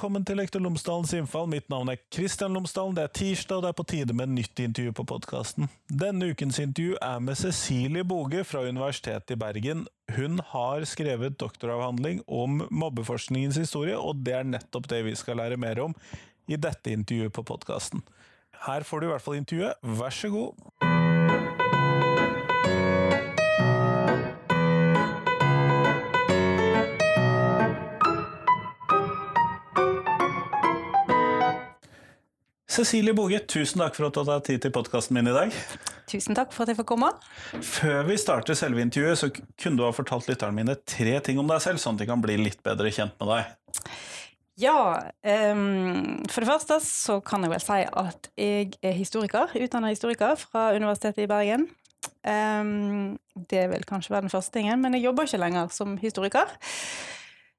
velkommen til Lektor Lomsdalens innfall. Mitt navn er Kristian Lomsdalen. Det er tirsdag, og det er på tide med nytt intervju på podkasten. Denne ukens intervju er med Cecilie Boge fra Universitetet i Bergen. Hun har skrevet doktoravhandling om mobbeforskningens historie, og det er nettopp det vi skal lære mer om i dette intervjuet på podkasten. Her får du i hvert fall intervjuet. Vær så god. Cecilie Boge, tusen takk for at du har tatt tid til podkasten min i dag. Tusen takk for at jeg får komme. Før vi starter selve intervjuet, så kunne du ha fortalt lytterne mine tre ting om deg selv, sånn at de kan bli litt bedre kjent med deg. Ja, um, for det første så kan jeg vel si at jeg er historiker, utdannet historiker fra Universitetet i Bergen. Um, det vil kanskje være den første tingen, men jeg jobber ikke lenger som historiker.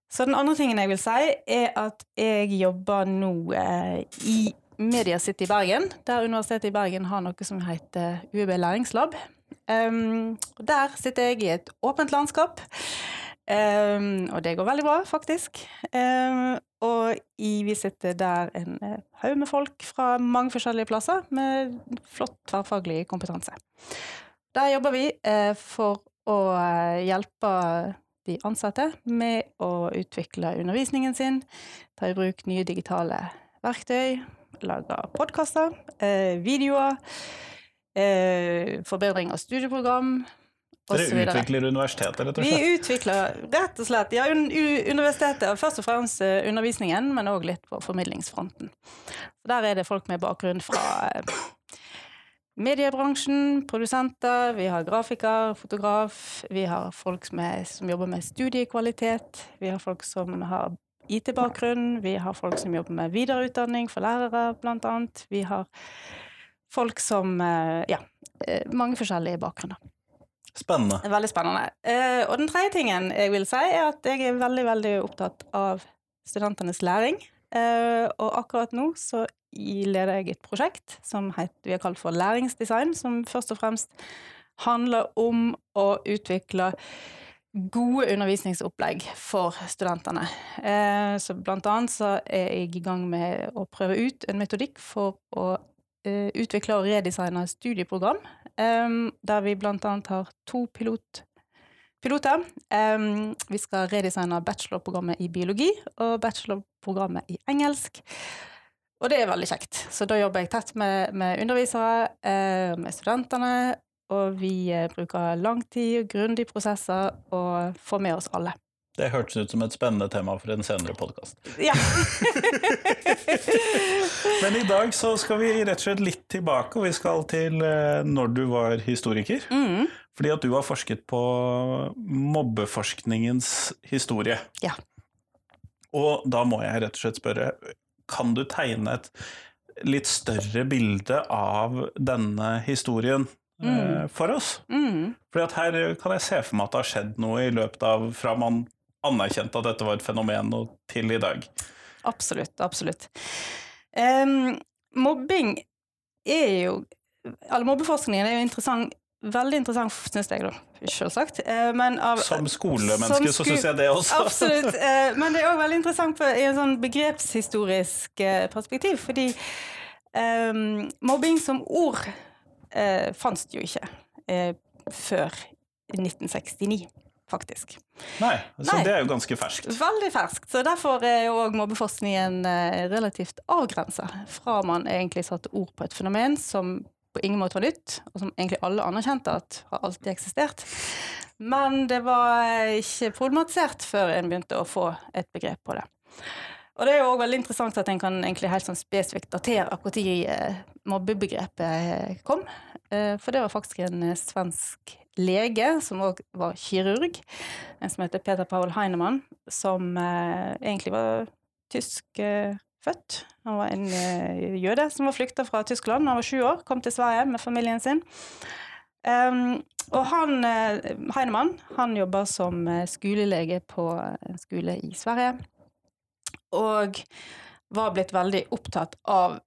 Så den andre tingen jeg vil si, er at jeg jobber nå uh, i Media City Bergen, der Universitetet i Bergen har noe som heter UiB Læringslab. Um, der sitter jeg i et åpent landskap, um, og det går veldig bra, faktisk. Um, og i, vi sitter der en haug med folk fra mange forskjellige plasser med flott tverrfaglig kompetanse. Der jobber vi uh, for å hjelpe de ansatte med å utvikle undervisningen sin, ta i bruk nye digitale verktøy, lage podkaster, eh, videoer, eh, forbedring av studieprogram Dere utvikler universitetet, rett og slett? Vi utvikler rett og slett ja, universitetet, først og fremst undervisningen, men òg litt på formidlingsfronten. Så der er det folk med bakgrunn fra mediebransjen, produsenter, vi har grafiker, fotograf, vi har folk som, er, som jobber med studiekvalitet, vi har folk som har IT-bakgrunn, vi har folk som jobber med videreutdanning for lærere, blant annet. Vi har folk som Ja, mange forskjellige bakgrunner. Spennende. Veldig spennende. Og den tredje tingen jeg vil si, er at jeg er veldig, veldig opptatt av studentenes læring. Og akkurat nå så leder jeg et prosjekt som vi har kalt for læringsdesign, som først og fremst handler om å utvikle gode undervisningsopplegg for studentene. Så blant annet så er jeg i gang med å prøve ut en metodikk for å utvikle og redesigne studieprogram, der vi blant annet har to pilot, piloter. Vi skal redesigne bachelorprogrammet i biologi og bachelorprogrammet i engelsk. Og det er veldig kjekt. Så da jobber jeg tett med, med undervisere, med studentene, og vi bruker lang tid, grundige prosesser, og får med oss alle. Det hørtes ut som et spennende tema for en senere podkast. Ja. Men i dag så skal vi rett og slett litt tilbake, og vi skal til når du var historiker. Mm. Fordi at du har forsket på mobbeforskningens historie. Ja. Og da må jeg rett og slett spørre, kan du tegne et litt større bilde av denne historien Mm. for oss? Mm. Fordi at her kan jeg se for meg at det har skjedd noe i løpet av fra man anerkjente at dette var et fenomen, og til i dag. Absolutt. Absolutt. Um, mobbing er jo Eller mobbeforskningen er jo interessant Veldig interessant, syns jeg, da. Selvsagt. Men av, som skolemenneske så syns jeg det også. Absolutt. Men det er òg veldig interessant i en sånn begrepshistorisk perspektiv, fordi um, mobbing som ord uh, fantes jo ikke eh, før 1969, faktisk. Nei, så Nei. det er jo ganske ferskt. Veldig ferskt. Så derfor er jo òg mobbeforskningen uh, relativt avgrensa fra man egentlig satte ord på et fenomen som på ingen måte var nytt, og som egentlig alle anerkjente at har alltid eksistert. Men det var ikke problematisert før en begynte å få et begrep på det. Og det er jo også veldig interessant at en kan egentlig helt sånn spesifikt datere når mobbebegrepet kom. For det var faktisk en svensk lege, som òg var kirurg, en som heter Peter Paul Heinemann, som egentlig var tysk født. Han var en jøde som var flykta fra Tyskland han var sju år, kom til Sverige med familien sin. Um, og han, Heinemann han jobber som skolelege på en skole i Sverige. Og var blitt veldig opptatt av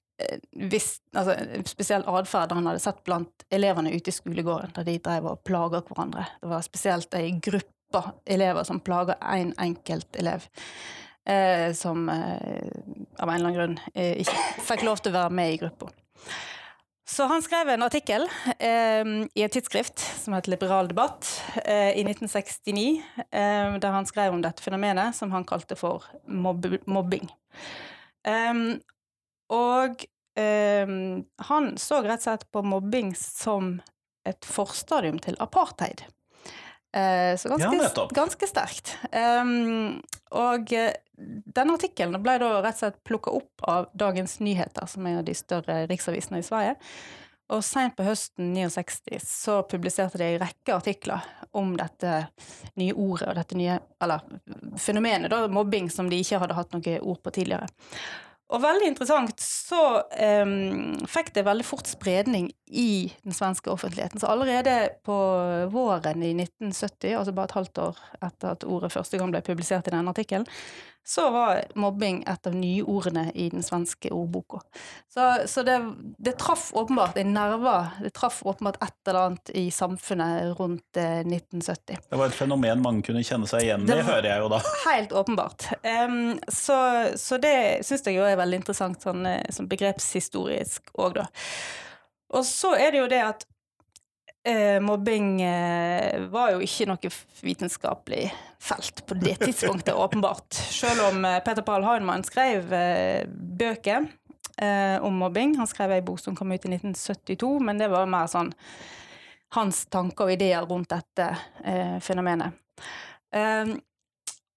hvis, altså, spesiell atferd han hadde sett blant elevene ute i skolegården, da de drev og plaga hverandre. Det var spesielt ei gruppe elever som plaga én en enkelt elev. eh, som eh, av en eller annen grunn eh, ikke fikk lov til å være med i gruppa. Så han skrev en artikkel eh, i et tidsskrift som het Liberal debatt eh, i 1969, eh, der han skrev om dette fenomenet som han kalte for mob mobbing. Um, og um, han så rett og slett på mobbing som et forstadium til apartheid. Uh, så ganske, Ja, ganske sterkt. Um, og uh, denne artikkelen ble da rett og slett plukka opp av Dagens Nyheter, som er en av de større riksavisene i Sverige. Og seint på høsten 69 så publiserte de en rekke artikler om dette nye ordet og dette nye Eller fenomenet, da, mobbing, som de ikke hadde hatt noe ord på tidligere. Og veldig interessant så um, fikk det veldig fort spredning i den svenske offentligheten. Så allerede på våren i 1970, altså bare et halvt år etter at ordet første gang ble publisert i denne artikkelen, så var mobbing et av nyordene i den svenske ordboka. Så, så det, det, traff åpenbart en nerve, det traff åpenbart et eller annet i samfunnet rundt eh, 1970. Det var et fenomen mange kunne kjenne seg igjen i, hører jeg jo da. Helt åpenbart. Um, så, så, det syns jeg jo er veldig interessant sånn, eh, sånn begrepshistorisk òg, da. Og så er det jo det at Eh, mobbing eh, var jo ikke noe vitenskapelig felt på det tidspunktet, åpenbart. Selv om eh, Peter Pahl Heinemann skrev eh, bøker eh, om mobbing. Han skrev ei bok som kom ut i 1972, men det var mer sånn hans tanker og ideer rundt dette eh, fenomenet.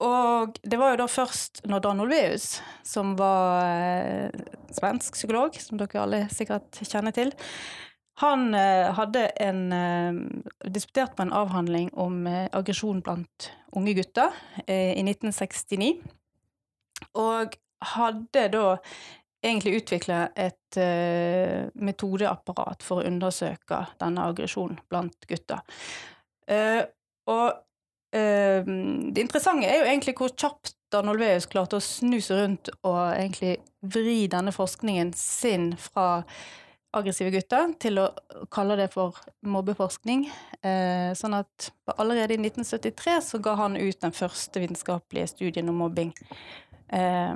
og det var jo da først når Dan Olveus, som var svensk psykolog, som dere alle sikkert kjenner til, han eh, hadde en eh, disputert på en avhandling om eh, aggresjon blant unge gutter i 1969. Og hadde da egentlig utvikla et metodeapparat for å undersøke denne aggresjonen blant gutter. Og det interessante er jo egentlig hvor kjapt Dan Olveus klarte å snu seg rundt og egentlig vri denne forskningen sin fra aggressive gutter til å kalle det for mobbeforskning. Eh, sånn at allerede i 1973 så ga han ut den første vitenskapelige studien om mobbing eh,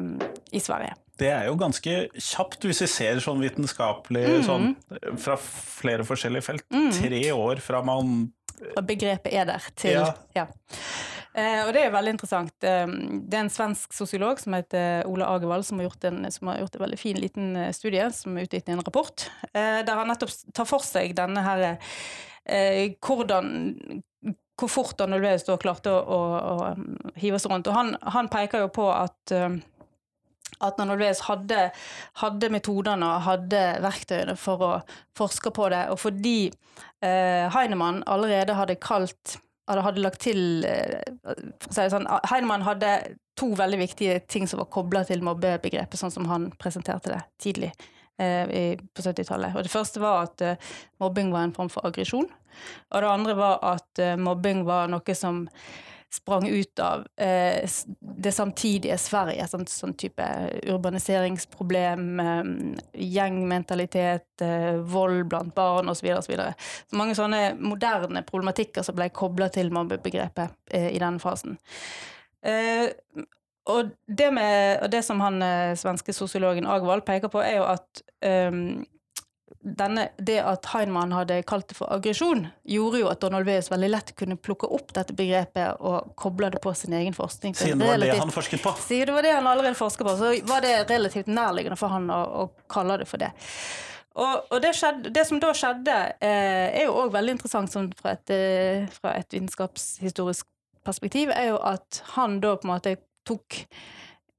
i Sverige. Det er jo ganske kjapt hvis vi ser sånn vitenskapelig mm. sånn, fra flere forskjellige felt. Mm. Tre år fra man begrepet er der til ja. ja. Eh, og det er veldig interessant. Eh, det er en svensk sosiolog som heter Ola Agevald, som har gjort en, har gjort en veldig fin liten eh, studie, som er utgitt i en rapport, eh, der han nettopp tar for seg denne her eh, hvordan hvor fort Dan Olveus klarte å, å, å, hive seg rundt. Og han, han peker jo på at at at Nanolves hadde, hadde metodene og hadde verktøyene for å forske på det. Og fordi Heinemann allerede hadde kalt hadde lagt til eh, sånn, Heinemann hadde to veldig viktige ting som var kobla til mobbebegrepet, sånn som han presenterte det tidlig eh, på 70-tallet. Og Det første var at eh, mobbing var en form for aggresjon. Og det andre var at eh, mobbing var noe som sprang ut av eh, det samtidige Sverige. Sånn, sånn type urbaniseringsproblem, eh, gjengmentalitet, eh, vold blant barn osv. Så, videre, så, så mange sånne moderne problematikker som ble kobla til mobbebegrepet eh, i den fasen. Eh, og det, med, og det, som han eh, svenske sosiologen Agvald peker på, er jo at denne, det at Heinemann hadde kalt det for aggresjon, gjorde jo at Donald Veus veldig lett kunne plukke opp dette begrepet og koble det på sin egen forskning. Siden det var det han forsket på? Siden det var det han allerede forsket på, så var det relativt nærliggende for han å, å kalle det for det. Og, og det, skjedde, det, som da skjedde, eh, er jo òg veldig interessant sånn fra, et, eh, fra et vitenskapshistorisk perspektiv, er jo at han da på en måte tok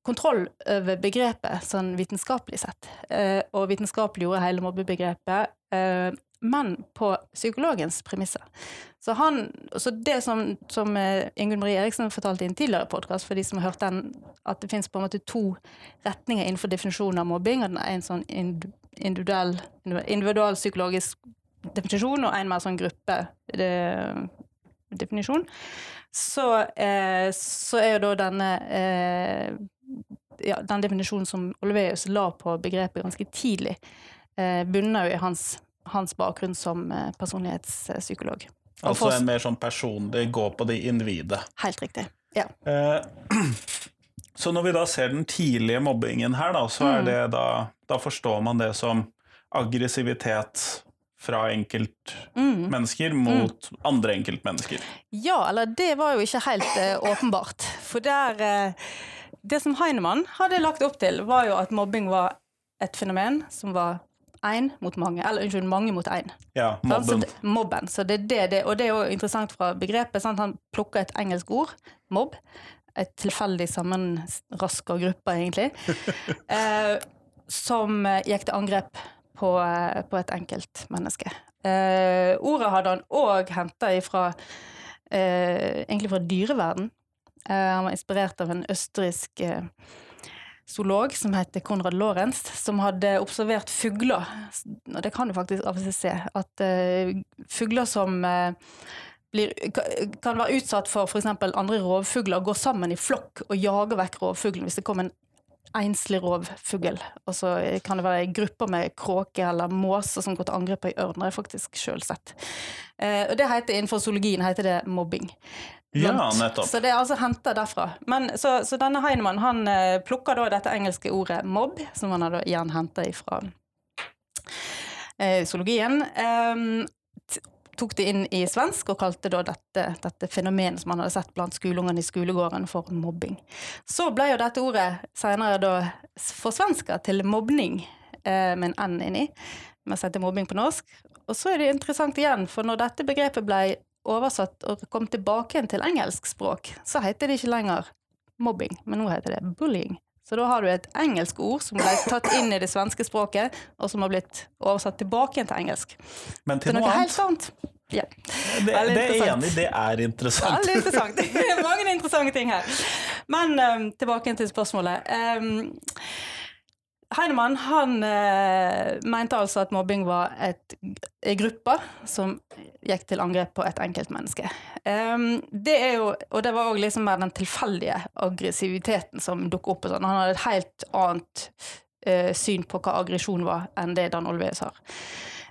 kontroll over begrepet sånn vitenskapelig sett, eh, og vitenskapeliggjorde hele mobbebegrepet, eh, men på psykologens premisser. Så, han, så det som, som eh, Ingunn Marie Eriksen fortalte i en tidligere podkast, for de som har hørt den, at det måte to retninger innenfor definisjonen av mobbing. og Den er en sånn individuell, individuell psykologisk definisjon, og en mer sånn gruppe definisjon. Så, eh, så, er jo da denne eh, ja, den definisjonen som Oliveus la på begrepet ganske tidlig, eh, bunner jo i hans, hans bakgrunn som eh, personlighetspsykolog. Altså en mer sånn personlig gå på det individet. Helt riktig. Ja. Eh, Så når vi da ser den tidlige mobbingen her, da, så er Mm. det da Da forstår man det som aggressivitet fra enkeltmennesker Mm. mot andre enkeltmennesker. Ja, eller det var jo ikke helt eh, åpenbart. For der eh, Det som Heinemann hadde lagt opp til, var jo at mobbing var et fenomen som var én mot mange. Eller unnskyld, mange mot én. Ja, mobben. Så det- mobben. Så det er det, det, og det er jo interessant fra begrepet. Sant? Han plukker et engelsk ord, mobb. Et tilfeldig sammenraska gruppe, egentlig. eh, som eh, gikk til angrep på, eh, på et enkeltmenneske. Eh, ordet hadde han òg henta ifra eh, egentlig fra dyreverden. Eh, han var inspirert av en østerriksk eh, zoolog som heter Konrad Lorenz, som hadde observert fugler. Og det kan du faktisk av og til se. At eh, fugler som blir, kan være utsatt for f.eks. andre rovfugler, går sammen i flokk og jager vekk rovfuglen hvis det kommer en enslig rovfugl. Og så kan det være grupper med kråker eller måser som går til angrep på ei ørn. Det har jeg faktisk sjøl sett. Og det heter, innenfor zoologien heter det mobbing. Ja, nettopp. Så det er altså henta derfra. Men, så, så denne Heinemann han eh, plukker da dette engelske ordet mobb, som han har da igjen henta ifra eh, zoologien. Eh, tok det inn i svensk og kalte da dette, dette fenomenet som han hadde sett blant skoleungene i skolegården, for mobbing. Så ble jo dette ordet senere da forsvenska til mobbning, eh, med en N inni, mens det heter mobbing på norsk. Og så er det interessant igjen, for når dette begrepet ble oversatt og kom tilbake igjen til engelsk språk, så heter det ikke lenger mobbing, men nå heter det bullying. Så da har du et engelsk ord som ble tatt inn i det svenske språket, og som har blitt oversatt tilbake igjen til engelsk. Men Til noe noe helt annet. Ja. Det, er enig det er interessant. Veldig interessant. Det er mange interessante ting her. Men um, tilbake til spørsmålet. Um, Heinemann han eh, mente altså at mobbing var et, en gruppe som gikk til angrep på et enkeltmenneske. Um, det er jo, og det var òg liksom mer den tilfeldige aggressiviteten som dukket opp. Sånn. Han hadde et helt annet eh, syn på hva aggresjon var, enn det Dan Olveus har.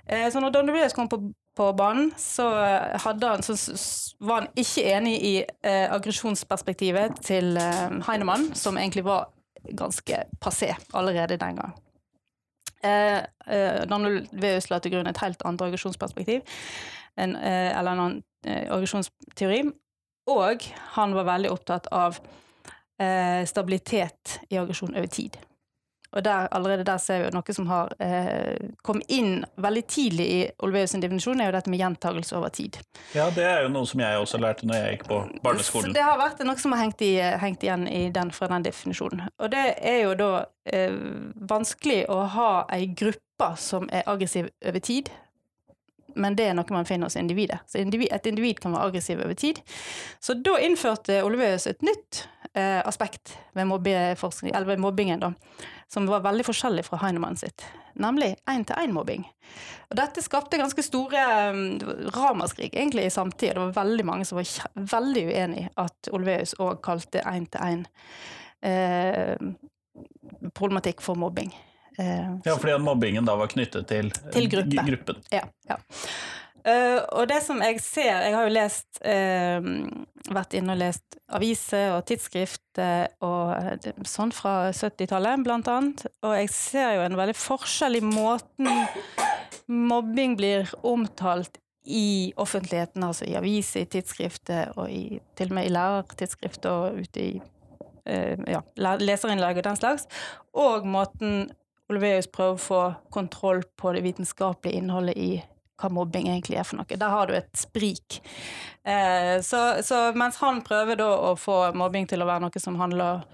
Eh, så når Dan Olveus kom på, på banen, så, hadde han, så var han ikke enig i eh, aggresjonsperspektivet til eh, Heinemann, som egentlig var ganske passé allerede den gang. Eh, eh, Daniel Veus la til grunn et helt annet aggresjonsperspektiv, en, eh, eller en annen eh, aggresjonsteori, og han var veldig opptatt av eh, stabilitet i aggresjon over tid. Og der, allerede der ser vi jo noe som har eh, kommet inn veldig tidlig i Olveus definisjon, er jo dette med gjentagelse over tid. Ja, det er jo noe som jeg også lærte når jeg gikk på Så barneskolen. det har vært noe som har hengt, i, hengt igjen i den, fra den definisjonen. Og det er jo da eh, vanskelig å ha ei gruppe som er aggressiv over tid, men det er noe man finner hos individet. Så individ, et individ kan være aggressiv over tid. Så da innførte Olveus et nytt eh, aspekt ved mobbingen, da, som var veldig forskjellig fra Heinemann sitt, nemlig én-til-én-mobbing. Og dette skapte ganske store um, ramaskrik egentlig i samtida. Det var veldig mange som var veldig uenig i at Olveus òg kalte én-til-én eh, for mobbing. Eh, Ja, fordi mobbingen da var knyttet til, Til gruppe. gruppen. ja, ja. Eh, og det som jeg ser Jeg har jo lest uh, Vært inne og lest aviser og tidsskrift eh, og sånn fra 70-tallet, blant annet. Og jeg ser jo en veldig forskjell i måten mobbing blir omtalt i offentligheten, altså i aviser, i tidsskrifter og i, til og med i lærertidsskrifter og ute i uh, ja, leserinnlegg og den slags. Og måten Olveus prøver å få kontroll på det vitenskapelige innholdet i hva mobbing egentlig er for noe. Der har du et sprik. Eh, så, så mens han prøver da å få mobbing til å være noe som handler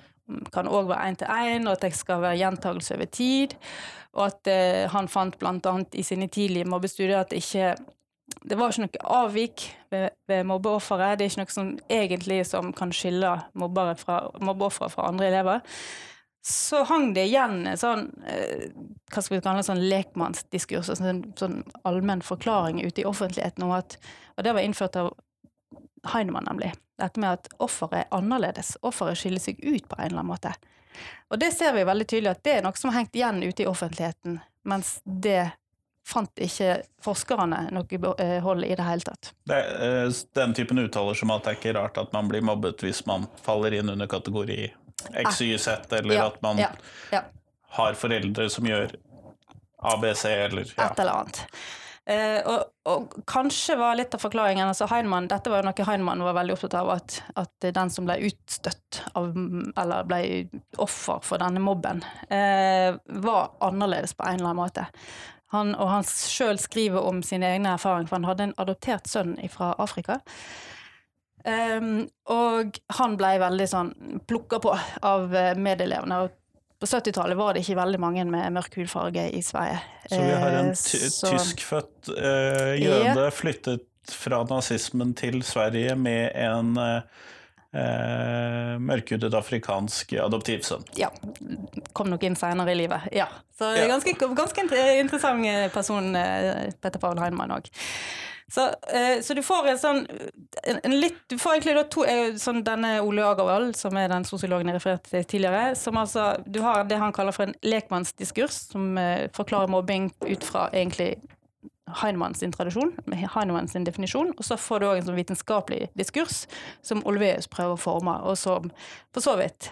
kan òg være én-til-én, og at det skal være gjentagelse over tid. Og at eh, han fant annet i sine tidlige mobbestudier at det ikke det var ikke noe avvik ved, ved mobbeofferet. Det er ikke noe som egentlig som kan skille mobbere fra, fra andre elever. Så hang det igjen en sånn eh, hva skal vi kalle sånn lekmannsdiskurs, altså en sånn allmenn forklaring ute i offentligheten om at Og det var innført av Heinemann, nemlig. Dette med at offeret er annerledes. Offeret skiller seg ut på en eller annen måte. Og det ser vi veldig tydelig at det er noe som har hengt igjen ute i offentligheten, mens det fant ikke forskerne noe eh, hold i det hele tatt. Det eh, den typen uttaler som at det er ikke rart at man blir mobbet hvis man faller inn under kategori XYZ, eller Ja, at man ja, ja. har foreldre som gjør ABC, eller ja. Et eller annet. Eh, og, og kanskje var litt av forklaringen altså Heinemann, Dette var jo noe Heinemann var veldig opptatt av, at, at den som ble utstøtt av, eller ble offer for denne mobben, eh, var annerledes på en eller annen måte. Han, og han sjøl skriver om sine egne erfaringer, for han hadde en adoptert sønn fra Afrika. Ehm, og han ble veldig sånn plukka på av eh, medelevene. Og på 70-tallet var det ikke veldig mange med mørk hudfarge i Sverige. Så vi har en Eh, så- tyskfødt uh, jøde flyttet fra nazismen til Sverige med en eh, mørkhudet afrikansk adoptivsønn. Ja. Kom nok inn seinere i livet. Ja. Så Ja. ganske, ganske interessant person, Petter Paul Heinemann òg. Så, eh, så du får en sånn en, en litt, Du får egentlig da to eh, sånn Denne Ole Agervald, som er den sosiologen jeg refererte til tidligere, som altså Du har det han kaller for en lekmannsdiskurs, som eh, forklarer mobbing ut fra egentlig Heinemann sin tradisjon, Heinemann sin definisjon, og så får du òg en sånn vitenskapelig diskurs som Olveus prøver å forme, og som for så vidt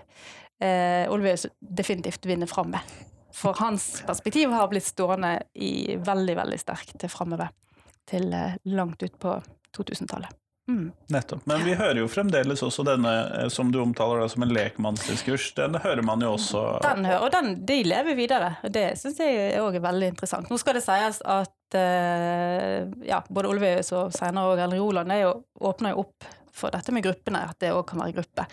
eh, Olveus definitivt vinner fram med. For hans perspektiv har blitt stående i veldig, veldig sterkt framover. Til eh, langt ut på 2000-tallet. Mm. Nettopp. Men vi hører jo fremdeles også denne, eh, som du omtaler da, som en lekmannsdiskurs, den hører man jo også Den hører, og den, de lever videre. Det syns jeg òg er veldig interessant. Nå skal det sies at eh, ja, både Olveus og senere òg Ellen Roland jo, åpner jo opp for dette med gruppene, at det òg kan være gruppe.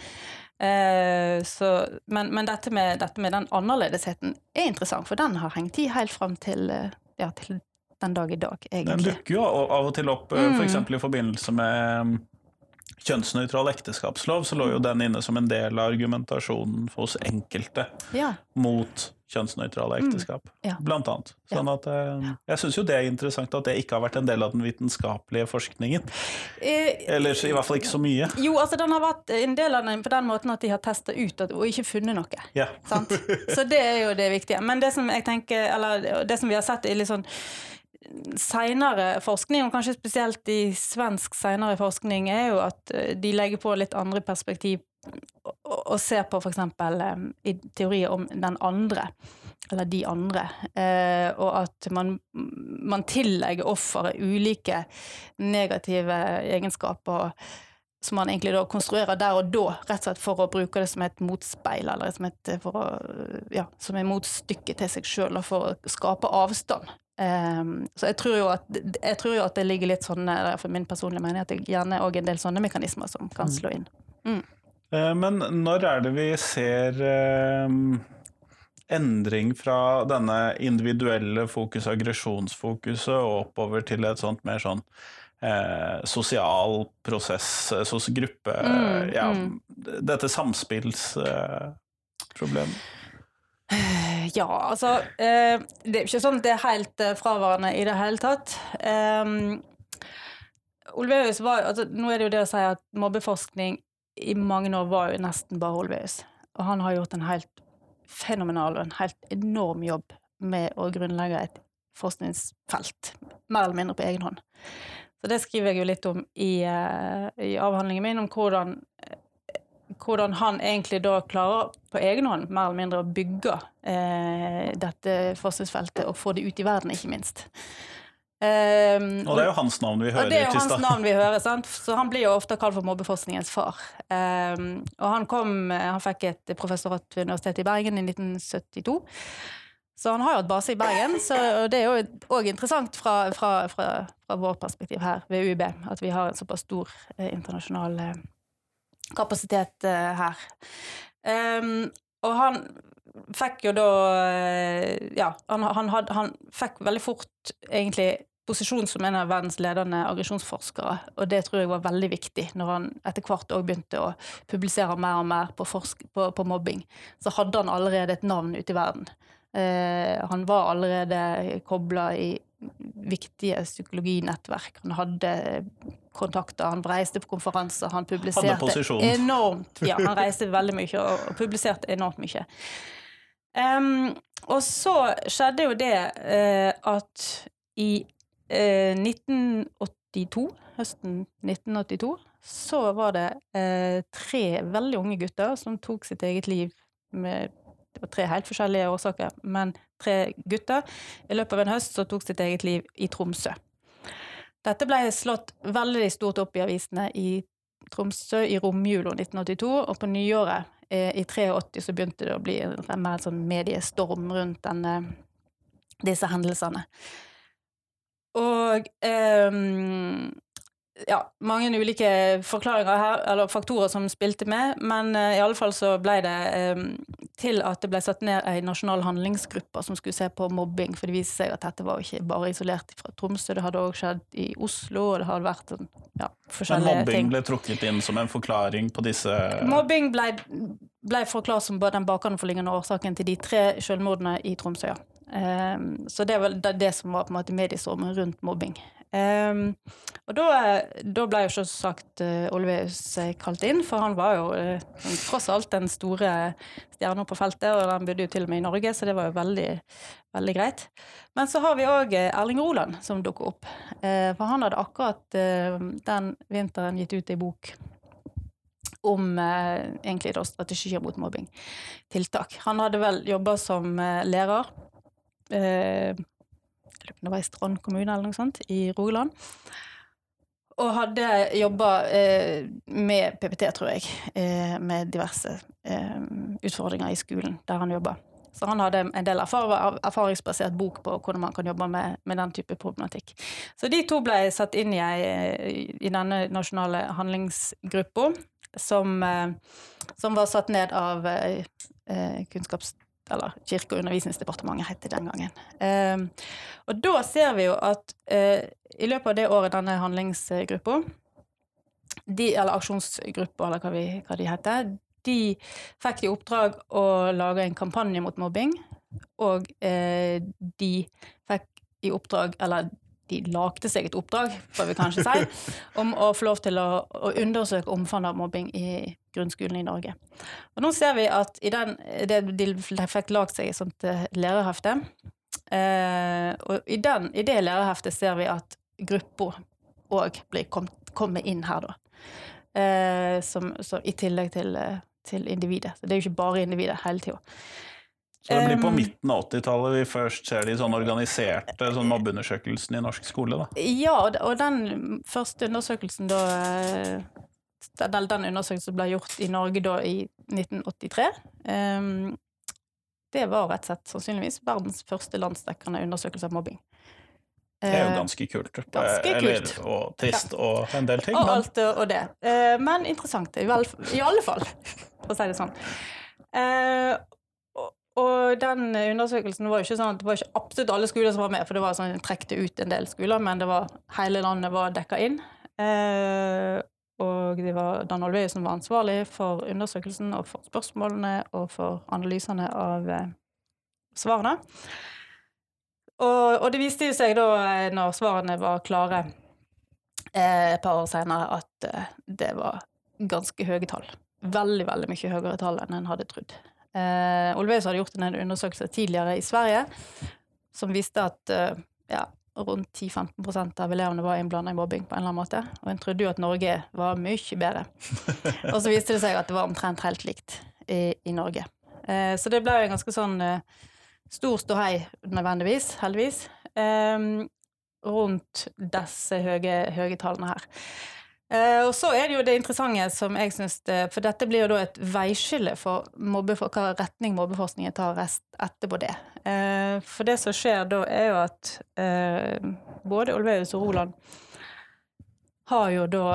Eh, så, men men dette, med, dette med den annerledesheten er interessant, for den har hengt i helt fram til, ja, til den dag i dag, egentlig. Den dukker jo av og til opp, Mm. f.eks. i forbindelse med mm, kjønnsnøytral ekteskapslov, så lå jo den inne som en del av argumentasjonen hos enkelte Ja. mot kjønnsnøytrale ekteskap, Mm. ja. blant annet. Sånn at eh, Jeg syns jo det er interessant at det ikke har vært en del av den vitenskapelige forskningen. Eh, Eller i hvert fall ikke så mye. jo, altså den har vært en del av den på den måten at de har testa ut at, og ikke funnet noe. Ja. Sant? Så det er jo det viktige. Men det som jeg tenker, eller det som vi har sett i litt sånn seinere forskning, og kanskje spesielt i svensk seinere forskning, er jo at eh, de legger på litt andre perspektiv og, og ser på f.eks. i teorier om den andre. Eller de andre. Eh, og at man, man tillegger offeret ulike negative egenskaper som man egentlig da konstruerer der og da, rett og slett for å bruke det som et motspeil, eller som et å, ja, som et motstykke til seg sjøl, for å skape avstand. Um, så jeg tror, at, jeg tror jo at det ligger litt sånn, for min personlige mening, at det gjerne òg en del sånne mekanismer som kan slå inn. Eh, Men når er det vi ser eh, endring fra denne individuelle fokus, aggresjonsfokuset, og oppover til et sånt mer sånn eh, sosial prosess, eh, sos gruppe Mm, Ja, mm. dette samspillsproblemet. Ja, altså eh, Det er ikke sånn at det er helt eh, fraværende i det hele tatt. Olveus var altså, Nå er det jo det å si at mobbeforskning i mange år var jo nesten bare Olveus. Og han har gjort en helt fenomenal og en helt enorm jobb med å grunnlegge et forskningsfelt, mer eller mindre på egen hånd. Så det skriver jeg jo litt om i, eh, i avhandlingen min, om hvordan hvordan han egentlig da klarer på egen hånd mer eller mindre å bygge eh, dette forskningsfeltet og få det ut i verden, ikke minst. Um, Og det er jo hans navn vi og Ja, det er jo hans navn vi hører, sant? så han blir jo ofte kalt for mobbeforskningens far. Um, og han kom, han fikk et professorat ved Universitetet i Bergen i 1972. Så han har jo hatt base i Bergen, så, og det er jo òg interessant fra, fra, fra, fra vårt perspektiv her ved UiB, at vi har en såpass stor eh, internasjonal eh, kapasitet eh, her. Um, og han fikk jo da eh, Ja, han, han, had, han fikk veldig fort egentlig posisjon som en av verdens ledende aggresjonsforskere, og det tror jeg var veldig viktig når han etter hvert òg begynte å publisere mer og mer på, forsk på, på mobbing. Så hadde han allerede et navn ute i verden. Uh, han var allerede kobla i viktige psykologinettverk. Han hadde kontakter, han reiste på konferanser, han publiserte enormt. Ja, han reiste veldig mye og, og publiserte enormt mye. Um, og så skjedde jo det uh, at i uh, 1982, høsten 1982, så var det uh, tre veldig unge gutter som tok sitt eget liv med det var tre helt forskjellige årsaker, men tre gutter i løpet av en høst som tok sitt eget liv i Tromsø. Dette ble slått veldig stort opp i avisene i Tromsø i romjula 1982, og på nyåret eh, i 83 så begynte det å bli en mer sånn mediestorm rundt denne, disse hendelsene. Og eh, ja, mange ulike forklaringer her, eller faktorer som spilte med, men uh, i alle fall så ble det um, til at det ble satt ned ei nasjonal handlingsgruppe som skulle se på mobbing, for det viste seg at dette var ikke bare isolert fra Tromsø, det hadde òg skjedd i Oslo, og det hadde vært sånn, ja, forskjellige ting. Men mobbing ble trukket inn som en forklaring på disse Mobbing ble, ble forklart som den bakenforliggende årsaken til de tre selvmordene i Tromsø, ja. Um, så det var det, det som var på en måte mediestormen rundt mobbing. Um, og da, da, ble jo selvsagt uh, Olveus eh, kalt inn, for han var jo uh, tross alt den store stjerna på feltet, og han bodde jo til og med i Norge, så det var jo veldig, veldig greit. Men så har vi òg Erling Roland som dukker opp. Uh, for han hadde akkurat den vinteren gitt ut ei bok om egentlig da strategier mot mobbing. Tiltak. Han hadde vel jobba som lærer det var i Strand kommune eller noe sånt, i Rogaland. Og hadde jobba eh, med PPT, tror jeg, eh, med diverse eh, utfordringer i skolen der han jobba. Så han hadde en del erfaringsbasert bok på hvordan man kan jobbe med, med, den type problematikk. Så de to ble satt inn i, i denne nasjonale handlingsgruppa, som, eh, som, var satt ned av eh, kunnskaps eller Kirke- og undervisningsdepartementet het det den gangen. Eh, og da ser vi jo at eh, i løpet av det året denne handlingsgruppa, de, eller aksjonsgruppa, eller hva, vi, hva de heter, de fikk i oppdrag å lage en kampanje mot mobbing. Og eh, de fikk i oppdrag, eller de lagde seg et oppdrag, får vi kanskje si, om å få lov til å, å undersøke omfanget av mobbing i grunnskolen i Norge. Og nå ser vi at i den, det, de fikk lagd seg et sånt uh, lærerhefte. Eh, og i, den, i det lærerheftet ser vi at gruppa òg kommer inn her, da. Eh, som, så, I tillegg til, eh, til individet. Så det er jo ikke bare individet hele tida. Så det blir på midten av 80-tallet vi først ser de sånn organiserte sånn mobbeundersøkelsene i norsk skole? da? Ja, og den første undersøkelsen da Den, den undersøkelsen ble gjort i Norge da i 1983. Um, det var rett og slett sannsynligvis verdens første landsdekkende undersøkelse av mobbing. Det er jo eh, ganske kult. Ganske kult. og trist ja. og en del ting. Og men... alt og det. Eh, men interessant, i, alle fall, for å si det sånn. Eh, og den undersøkelsen var jo ikke sånn at det var ikke absolutt alle skoler som var med, for det var sånn trekte ut en del skoler, men det var hele landet var dekka inn. Og det var Dan Olvøy som var ansvarlig for undersøkelsen og for spørsmålene og for analysene av eh, svarene. Og, og, det viste jo seg da, eh, når svarene var klare eh, et par år senere, at det var ganske høye tall. Veldig, veldig mye høyere tall enn en hadde trodd. Eh, Olveus hadde gjort en undersøkelse tidligere i Sverige som viste at eh, ja, rundt 10-15 av elevene var innblanda i mobbing på en eller annen måte. Og en trodde jo at Norge var mye bedre. Og så viste det seg at det var omtrent helt likt i, i Norge. Eh, så det ble jo en ganske sånn eh, stor ståhei, nødvendigvis, heldigvis, eh, rundt disse høye, høye tallene her. Uh, og så er det jo det interessante som jeg syns For dette blir jo da et veiskille for, hva retning mobbeforskningen tar rest etterpå det. Uh, for det som skjer da, er jo at uh, både Olveus og Roland har jo da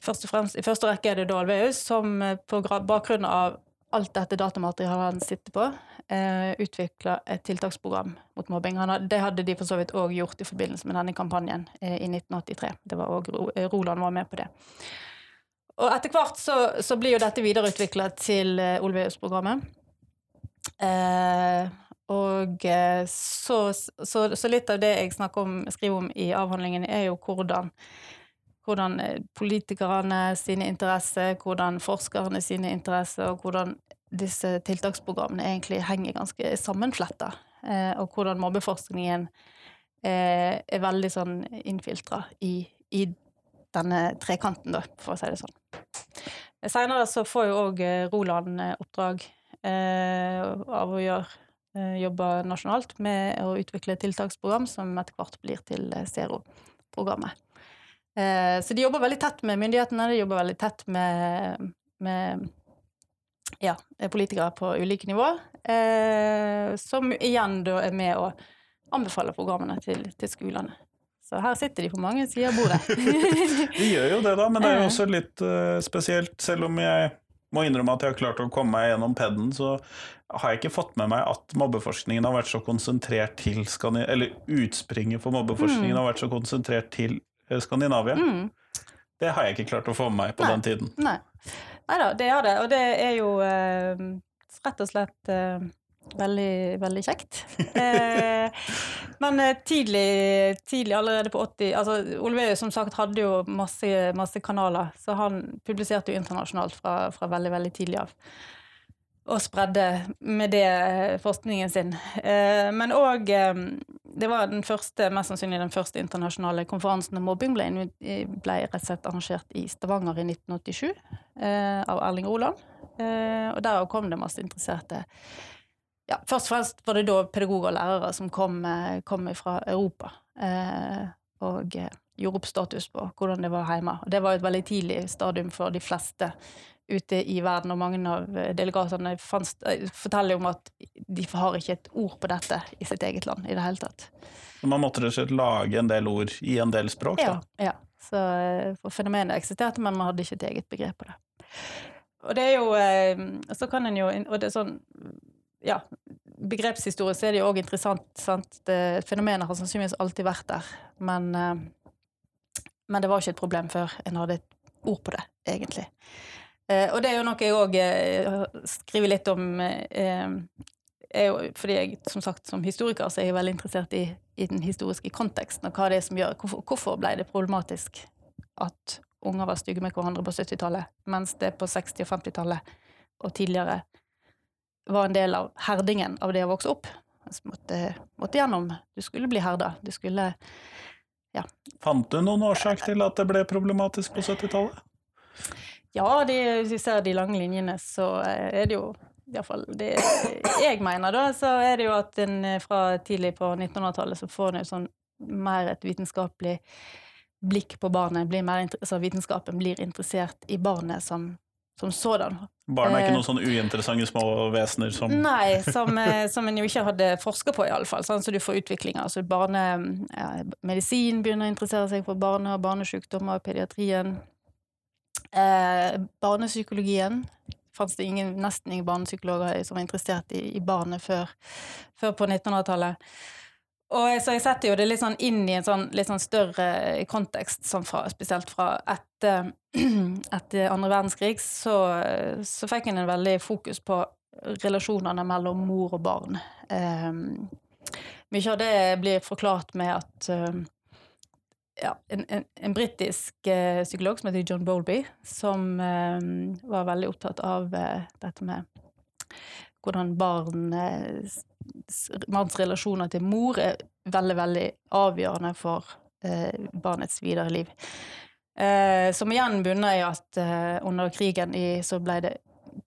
Først og fremst, I første rekke er det da Olveus som på bakgrunn av alt dette datamaterialet han sitter på, eh, utvikla et tiltaksprogram mot mobbing. Hadde, det hadde de for så vidt òg gjort i forbindelse med denne kampanjen eh, i 1983. Det var også, eh, Roland var med på det. Og etter hvert så, så blir jo dette videreutvikla til eh, Olveus-programmet. Eh, og eh, så, så, så, litt av det jeg om, skriver om i avhandlingen, er jo hvordan hvordan eh, politikerne sine interesser, hvordan forskerne sine interesser, og hvordan disse tiltaksprogrammene egentlig henger ganske sammenfletta. Eh, og hvordan mobbeforskningen er, er veldig sånn innfiltra i, i denne trekanten, da, for å si det sånn. Seinere så får jo òg Roland oppdrag eh, av å gjøre eh, jobbe nasjonalt med å utvikle tiltaksprogram som etter hvert blir til Zero-programmet. Eh, så de jobber veldig tett med myndighetene, de jobber veldig tett med, med ja, politikere på ulike nivå, eh, som igjen da er med å anbefale programmene til, til skolene. Så her sitter de på mange sider av bordet. de gjør jo det, da, men det er jo også litt spesielt. Selv om jeg må innrømme at jeg har klart å komme meg gjennom PED-en, så har jeg ikke fått med meg at mobbeforskningen har vært så konsentrert til Skandinavia Eller utspringet for mobbeforskningen mm. har vært så konsentrert til eh, Skandinavia. Mm. Det har jeg ikke klart å få med meg på Nei. den tiden. Nei. Da, det har det. Og det er jo eh, rett og slett eh, veldig, veldig kjekt. eh, men eh, tidlig, tidlig, allerede på 80 altså Olve som sagt hadde jo masse, masse kanaler, så han publiserte jo internasjonalt fra, fra veldig, veldig tidlig av og spredde med det eh, forskningen sin. Eh, men òg Det var den første, mest sannsynlig den første internasjonale konferansen om mobbing ble, ble rett og slett arrangert i Stavanger i 1987 eh, av Erling Roland. Og derav kom det masse interesserte ja, Først og fremst var det da pedagoger og lærere som kom, kom fra Europa. Og gjorde opp status på hvordan det var hjemme. Og det var et veldig tidlig stadium for de fleste ute i verden, og mange av delegatene eh, forteller om at de har ikke et ord på dette i sitt eget land i det hele tatt. Man måtte rett og slett lage en del ord i en del språk? Ja. ja. Så, eh, fenomenet eksisterte, men man hadde ikke et eget begrep på det. Og det er jo eh, Så kan en jo Og det er sånn Ja, begrepshistorisk er det jo òg interessant. Sant? Fenomenet har sannsynligvis alltid vært der, men, men det var ikke et problem før en hadde et ord på det, egentlig. Eh, og det er jo noe jeg òg eh, skriver litt om eh, jo, fordi jeg, som sagt, som historiker så er jeg veldig interessert i, i den historiske konteksten, og hva det er som gjør hvorfor, hvorfor ble det problematisk at unger var stygge med hverandre på 70-tallet, mens det på 60- og 50-tallet og tidligere var en del av herdingen av det å vokse opp. Altså, måtte, måtte gjennom Du skulle bli herda. Du skulle Ja. Fant du noen årsak til at det ble problematisk på 70-tallet? Ja, de, hvis vi ser de lange linjene, så er det jo Iallfall det jeg mener, da, så er det jo at en eh, fra tidlig på 1900-tallet så får en sånn mer et vitenskapelig blikk på barnet. Blir mer, altså vitenskapen blir interessert i barnet som, som sådan. Barn er ikke noen sånn uinteressante små vesener som Nei, som, eh, som en jo ikke hadde forska på, iallfall. Sånn, så du får utviklinga. Altså barne, ja, medisin begynner å interessere seg for barne- og barnesykdommer, pediatrien. Eh, barnepsykologien fantes det ingen, nesten ingen barnepsykologer som var interessert i, i barnet før, før på 1900-tallet. Og Så jeg setter jo det litt sånn inn i en sånn, litt sånn større kontekst, sånn fra, spesielt fra etter, etter andre verdenskrig, så, så fikk en en veldig fokus på relasjonene mellom mor og barn. Eh, mye av det blir forklart med at um, ja, en, en, en britisk eh, psykolog som heter John Bowlby, som eh, var veldig opptatt av eh, dette med hvordan barn Barns relasjoner til mor er veldig, veldig avgjørende for eh, barnets videre liv. Eh, som igjen bunner i at eh, under krigen i, så ble det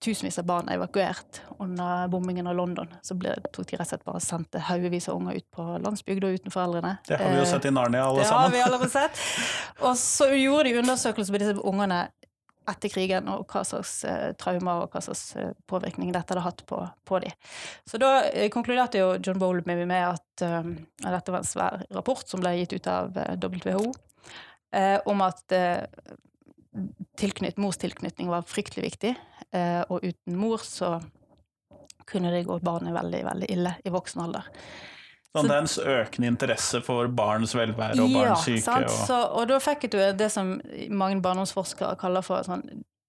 tusenvis av barn evakuert under bombingen av London. Så ble, tok de rett og slett bare sendte haugevis av unger ut på landsbygda uten foreldrene. Det har vi jo sett i Narnia, alle det sammen. Det har vi allerede sett. Og så gjorde de undersøkelser på disse ungene etter krigen, og hva slags eh, traumer og hva slags eh, påvirkning dette hadde hatt på, på dem. Så da eh, konkluderte jo John Bowlby med at eh, dette var en svær rapport som ble gitt ut av uh, WHO, uh, om at tilknytt, tilknyt, mors tilknytning var fryktelig viktig. Eh, og uten mor så kunne det gå barnet veldig, veldig ille i voksen alder. Sånn, en økende interesse for barns velvære og ja, barns syke. Og... Så, og da fikk du det som mange barndomsforskere kaller for sånn,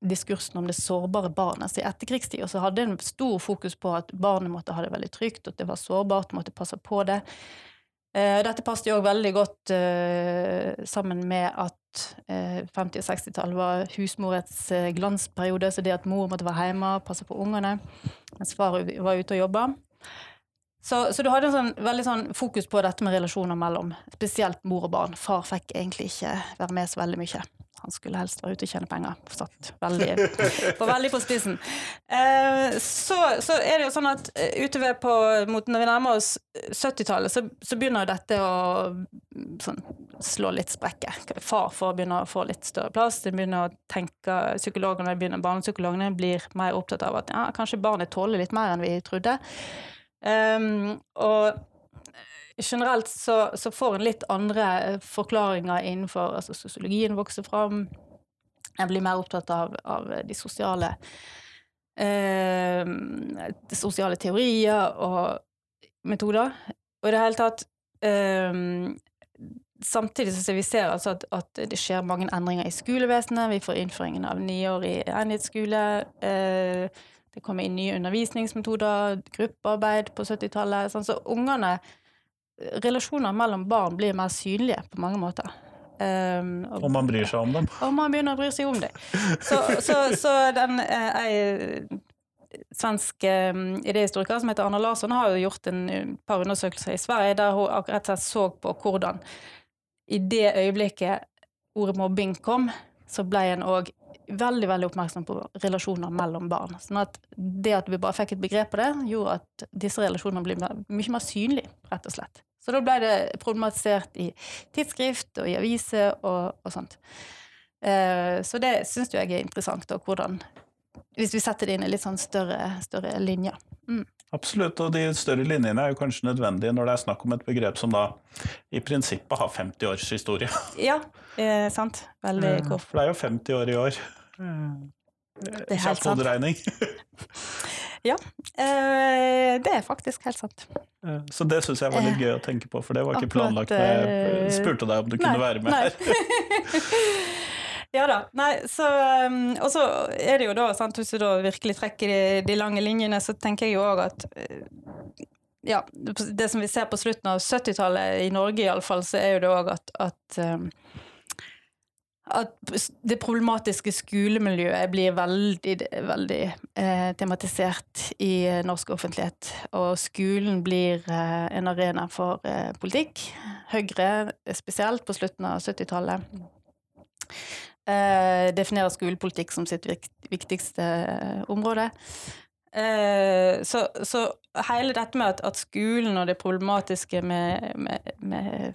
diskursen om det sårbare barnet. Så I etterkrigstida så hadde en stor fokus på at barnet måtte ha det veldig trygt, at det var sårbart, måtte passe på det. Eh, dette passet jo òg veldig godt uh, sammen med at uh, 50- og 60-tallet var husmorets uh, glansperiode, så det at mor måtte være hjemme og passe på ungene mens far var ute og jobba. Så, så du hadde en sånn, veldig sånn fokus på dette med relasjoner mellom spesielt mor og barn. Far fikk egentlig ikke være med så veldig mye. Han skulle helst være ute og tjene penger. Satt veldig, på, veldig på spissen. Eh, så, så, er det jo sånn at eh, utover på, mot når vi nærmer oss 70-tallet, så, så, begynner dette å sånn, slå litt sprekker. Far får begynne å få litt større plass. De begynner å tenke, psykologene begynner, Barnepsykologene blir mer opptatt av at ja, kanskje barnet tåler litt mer enn vi trodde. Um, og generelt så, så, får en litt andre forklaringer innenfor altså Sosiologien vokser fram. En blir mer opptatt av, av de sosiale eh, de sosiale teorier og metoder. Og i det hele tatt eh, Samtidig så vi ser altså at, at, det skjer mange endringer i skolevesenet. Vi får innføringen av niårig enhetsskole. Eh, det kommer inn nye undervisningsmetoder, gruppearbeid på 70-tallet. Sånn, så ungene relasjoner mellom barn blir mer synlige på mange måter. Um, og, og, man bryr seg om dem. Og man begynner å bry seg om dem. Så, så, så den eh, ei svensk eh, idéhistoriker som heter Anna Larsson, har jo gjort en par undersøkelser i Sverige der hun akkurat så på hvordan i det øyeblikket ordet mobbing kom, så ble en òg veldig veldig oppmerksom på relasjoner mellom barn. Sånn at det at vi bare fikk et begrep på det, gjorde at disse relasjonene ble mye mer synlige, rett og slett. Så da ble det problematisert i tidsskrift og i aviser og, og sånt. Eh, så det syns jeg er interessant, og hvordan Hvis vi setter det inn i litt sånn større, større linjer. Mm. Absolutt, og de større linjene er jo kanskje nødvendige når det er snakk om et begrep som da i prinsippet har 50 års historie. Ja, eh, sant. Veldig eh. For det er jo 50 år i år. Det er helt sant. ja, eh, det er faktisk helt sant. Så det syns jeg var litt gøy å tenke på, for det var ikke planlagt. Jeg spurte deg om du nei, kunne være med her. ja da. Nei, så um, Og så er det jo da, sant, hvis du da virkelig trekker de, de lange linjene, så tenker jeg jo òg at uh, ja, det som vi ser på slutten av 70-tallet, i Norge iallfall, så er jo det òg at, at um, at det problematiske skolemiljøet blir veldig, veldig eh, tematisert i norsk offentlighet. Og skolen blir eh, en arena for eh, politikk. Høyre spesielt på slutten av 70-tallet. Eh, definerer skolepolitikk som sitt viktigste eh, område. Eh, så, så, hele dette med at, at, skolen og det problematiske med, med, med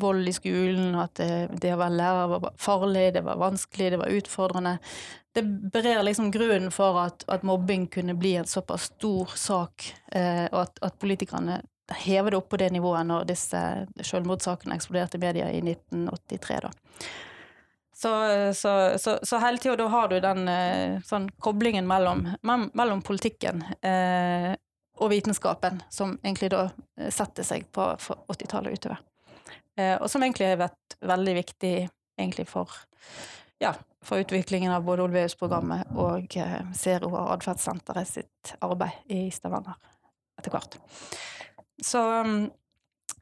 vold i skolen, at det, det, å være lærer var farlig, det var vanskelig, det var utfordrende Det berer liksom grunnen for at, at mobbing kunne bli en såpass stor sak, eh, og at, at politikerne hever det opp på det nivået når disse selvmordssakene eksploderte i media i 1983. da. Så, så, så, så hele tida da har du den eh, sånn koblingen mellom, mellom politikken eh, og vitenskapen, som egentlig da eh, setter seg på 80-tallet utover. Eh, og som egentlig har vært veldig viktig egentlig for, ja, for utviklingen av både Olveus-programmet og eh, Zero og Atferdssenteret sitt arbeid i Stavanger etter hvert. Så mm,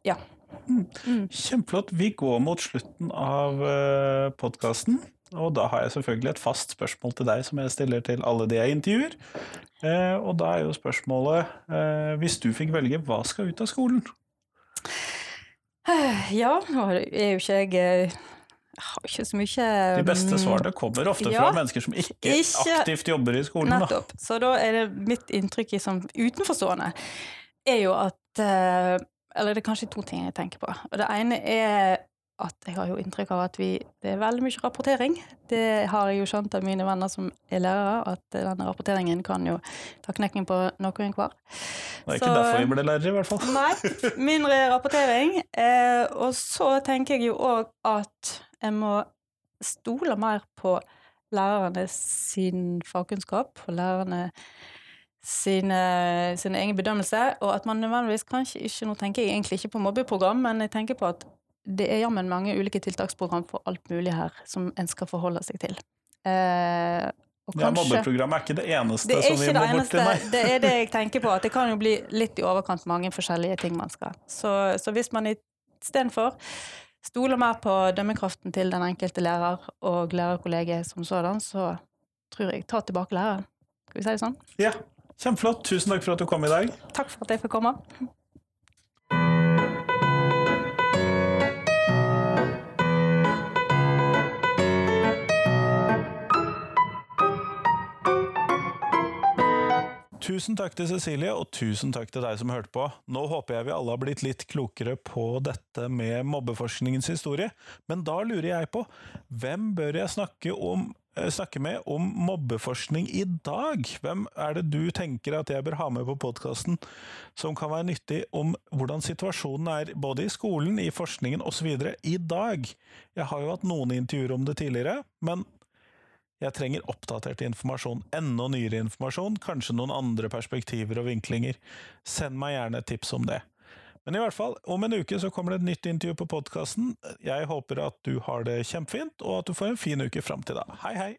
ja. Mm. Kjempeflott. Vi går mot slutten av eh, podkasten. Og da har jeg selvfølgelig et fast spørsmål til deg som jeg stiller til alle de jeg intervjuer. Uh, og da er jo spørsmålet, uh, hvis du fikk velge, hva skal ut av skolen? Ja, nå er jo ikke jeg jeg har ikke så mye De beste svarene kommer ofte ja, fra mennesker som ikke, ikke, aktivt jobber i skolen. Nettopp. Da. Så da er det mitt inntrykk som utenforstående er jo at eller det er kanskje to ting jeg tenker på. Og det ene er at jeg har jo inntrykk av at vi, det er veldig mye rapportering. Det har jeg jo skjønt av mine venner som er lærere, at denne rapporteringen kan jo ta knekken på noen hver. Det er ikke så, derfor vi ble lærere, i hvert fall. Nei, mindre rapportering. Eh, og så tenker jeg jo òg at jeg må stole mer på lærerne sin fagkunnskap, og lærerne sine, sine egen bedømmelse, og at man nødvendigvis kanskje ikke Nå tenker jeg egentlig ikke på mobbeprogram, men jeg tenker på at det er jammen mange ulike tiltaksprogram for alt mulig her som en skal forholde seg til. Eh, kanskje, ja, Mobbeprogrammet er ikke det eneste det som vi må bort til, nei. Det er det jeg tenker på, at det kan jo bli litt i overkant mange forskjellige ting man skal. Så, så hvis man istedenfor stoler mer på dømmekraften til den enkelte lærer og lærerkollegiet som sådan, så tror jeg ta tilbake læreren. Skal vi si det sånn? Ja, Kjempeflott. Tusen takk for at du kom i dag. Takk for at jeg fikk komme. Tusen takk til Cecilie, og tusen takk til deg som hørte på. Nå håper jeg vi alle har blitt litt klokere på dette med mobbeforskningens historie, men da lurer jeg på hvem bør jeg snakke om snakke med om mobbeforskning i dag? Hvem er det du tenker at jeg bør ha med på podkasten som kan være nyttig om hvordan situasjonen er både i skolen, i forskningen osv. i dag? Jeg har jo hatt noen intervjuer om det tidligere, men jeg trenger oppdatert informasjon, enda nyere informasjon, kanskje noen andre perspektiver og vinklinger. Send meg gjerne et tips om det. Men i hvert fall, om en uke så kommer det et nytt intervju på podkasten. Jeg håper at du har det kjempefint, og at du får en fin uke fram til da. Hei, hei!